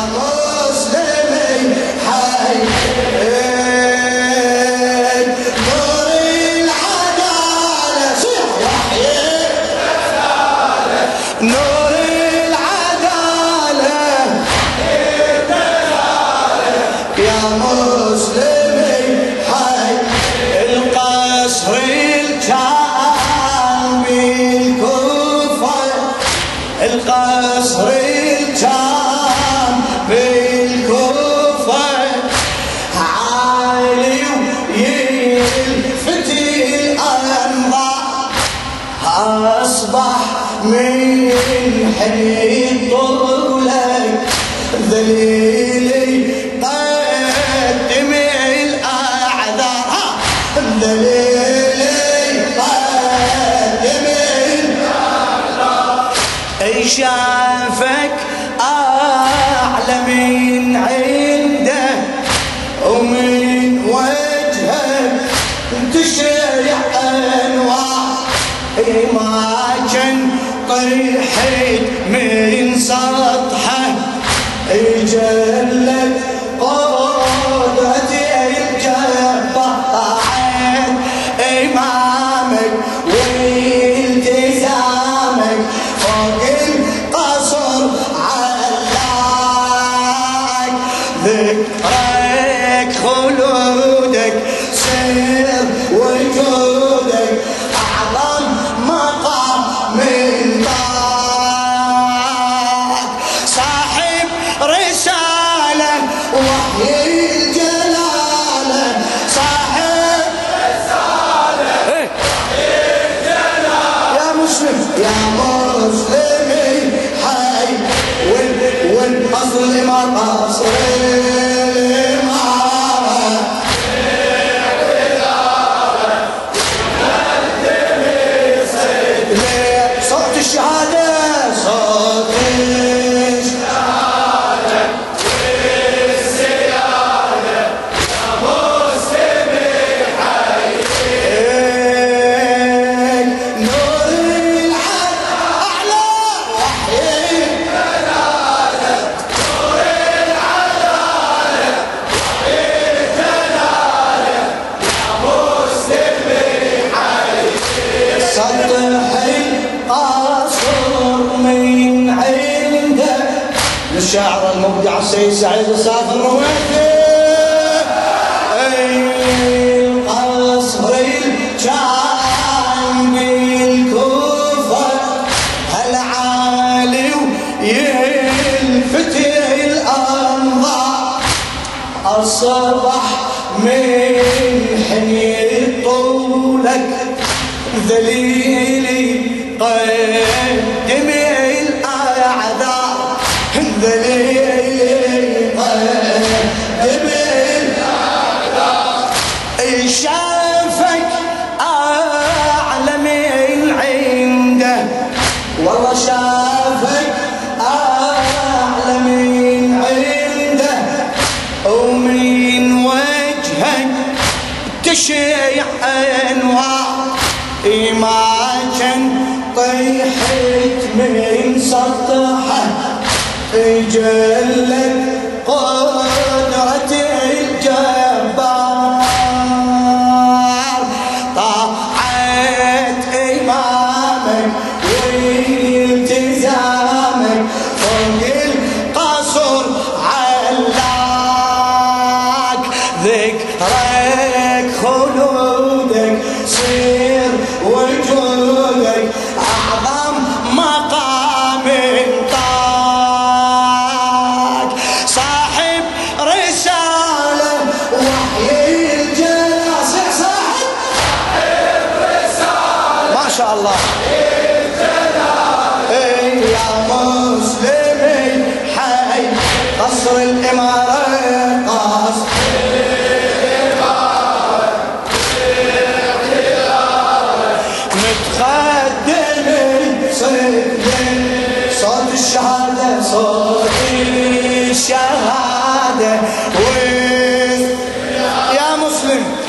amor. أصبح من حنين طرق لك ذليلي. light الشاعر المبدع السيد سعيد الصافي المهندس. والله شافك أعلى من عنده ومن وجهك تشيع أنواع. ما كان طيحت من سطحه جلت Island.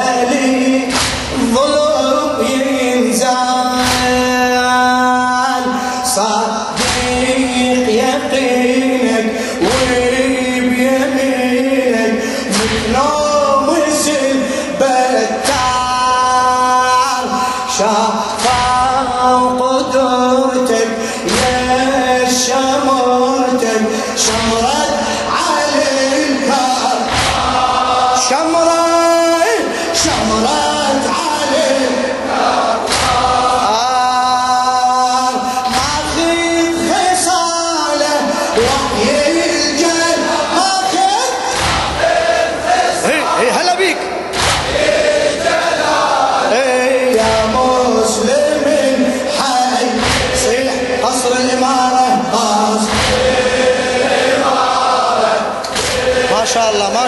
أهلي ظلم ينزال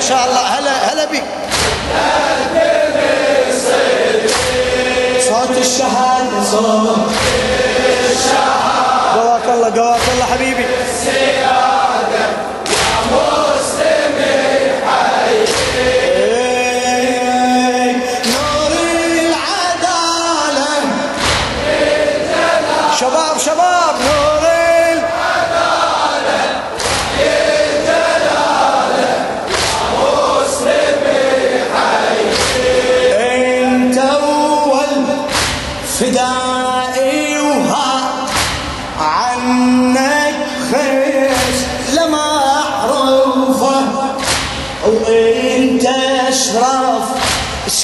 شاء الله. هلا هلا بك صوت الشهادة صوت الشهادة. قواك الله قواك الله حبيبي.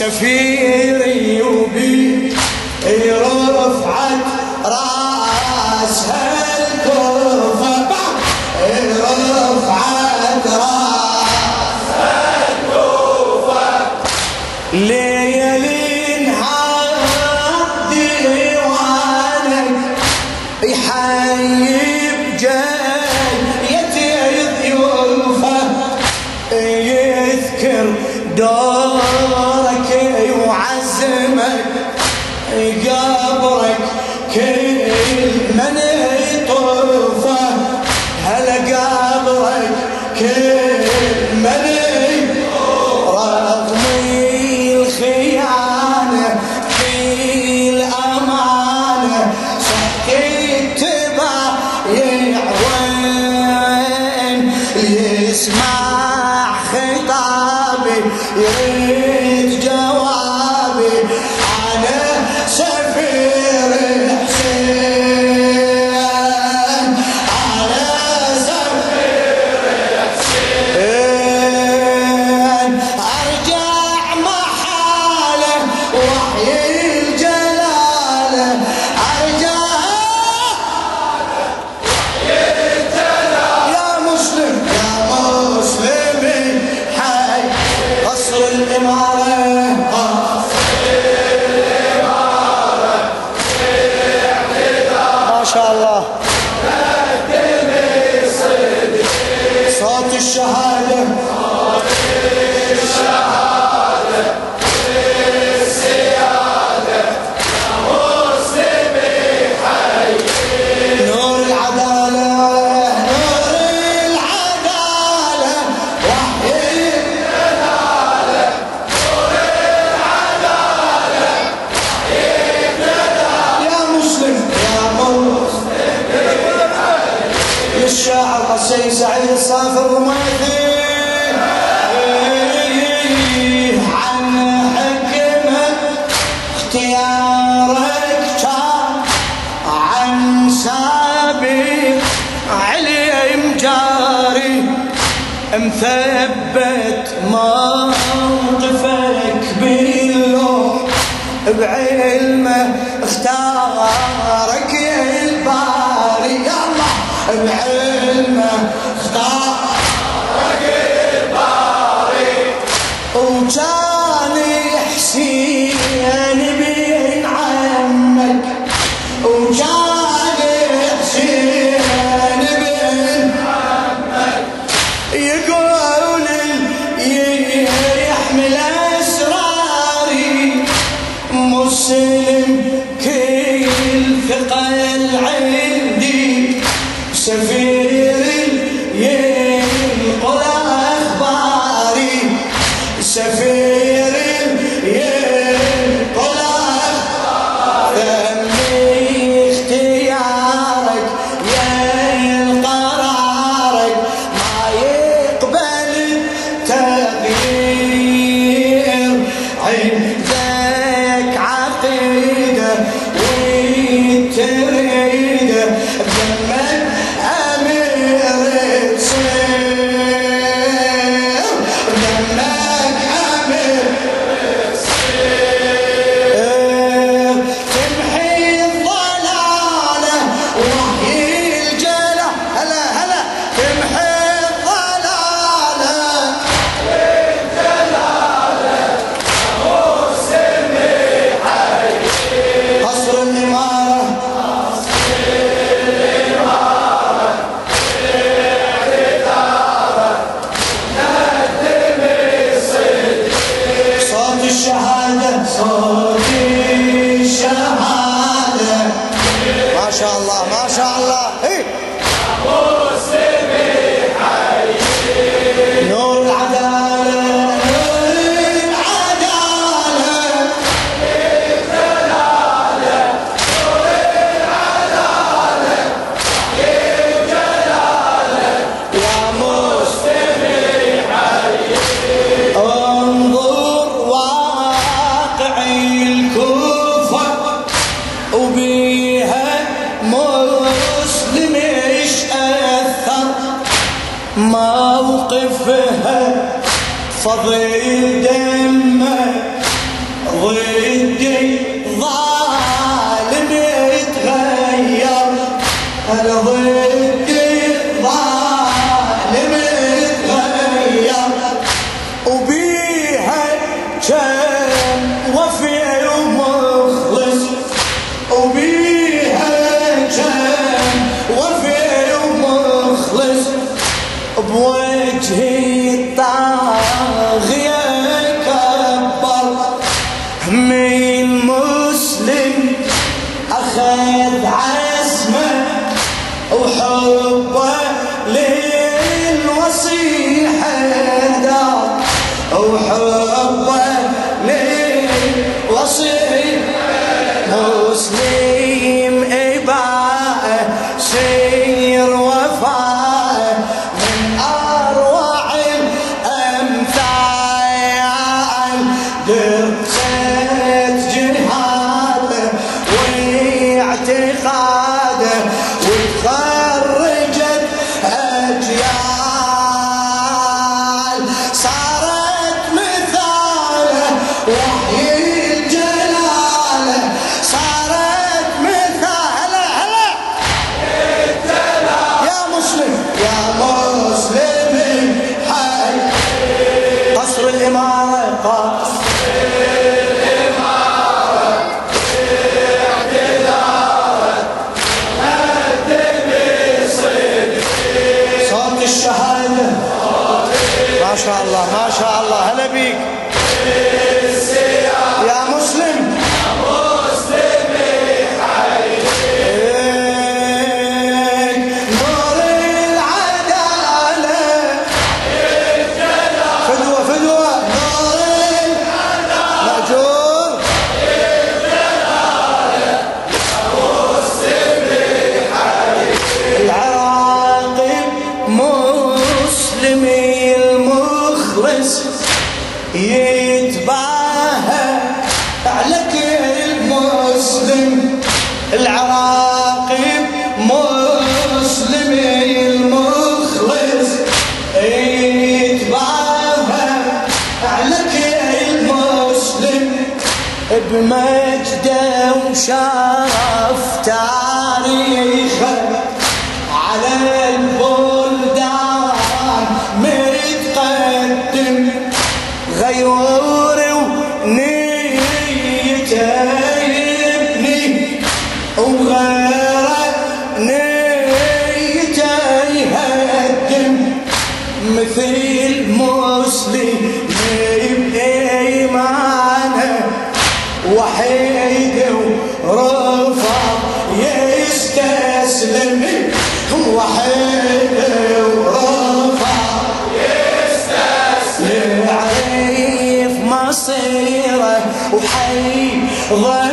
شفيري وبي رفعت راسها الكرفة رفعت راسها الكرفة ليالي ضيوفه يذكر دار مثبت موقفك باللوم بعلمه اختارك الباري. يا الله بعلمه Você vê شاء الله ما شاء الله هلا بيك. شرف تاريخ على البلدان متقدم غيور ونيته يبني وغيره نيته يهدم. مثل مسلم بإيمانه وحيد رفع يستسلم. ورفع يستسلم. يعرف مصيره وحي ظل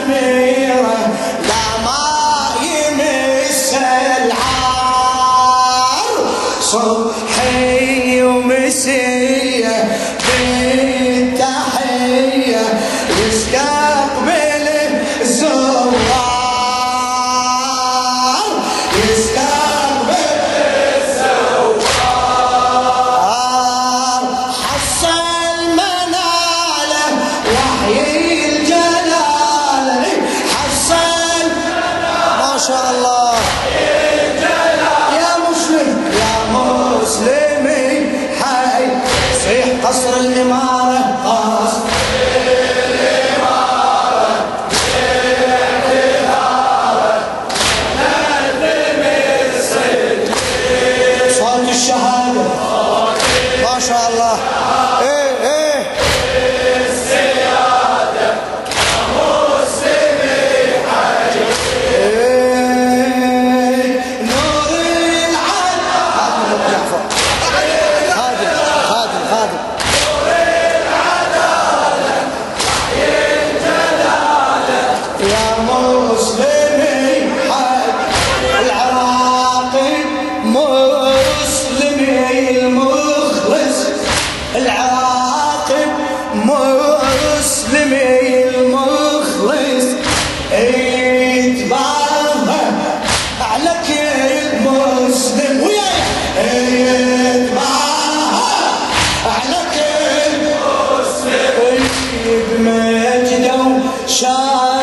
shine.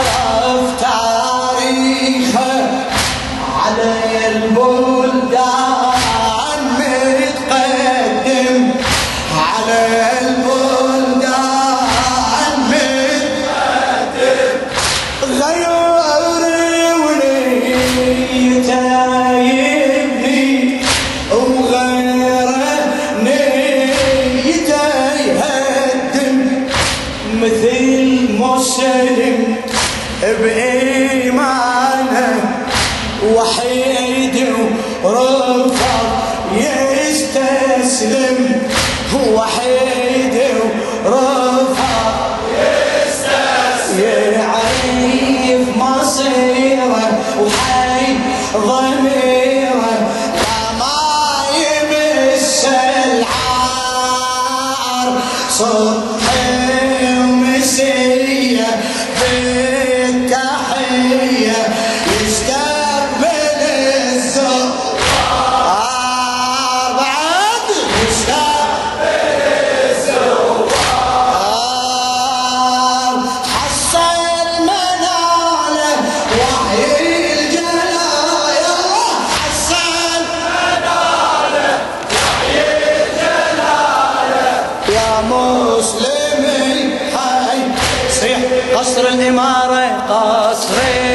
है قصر الإمارة قصر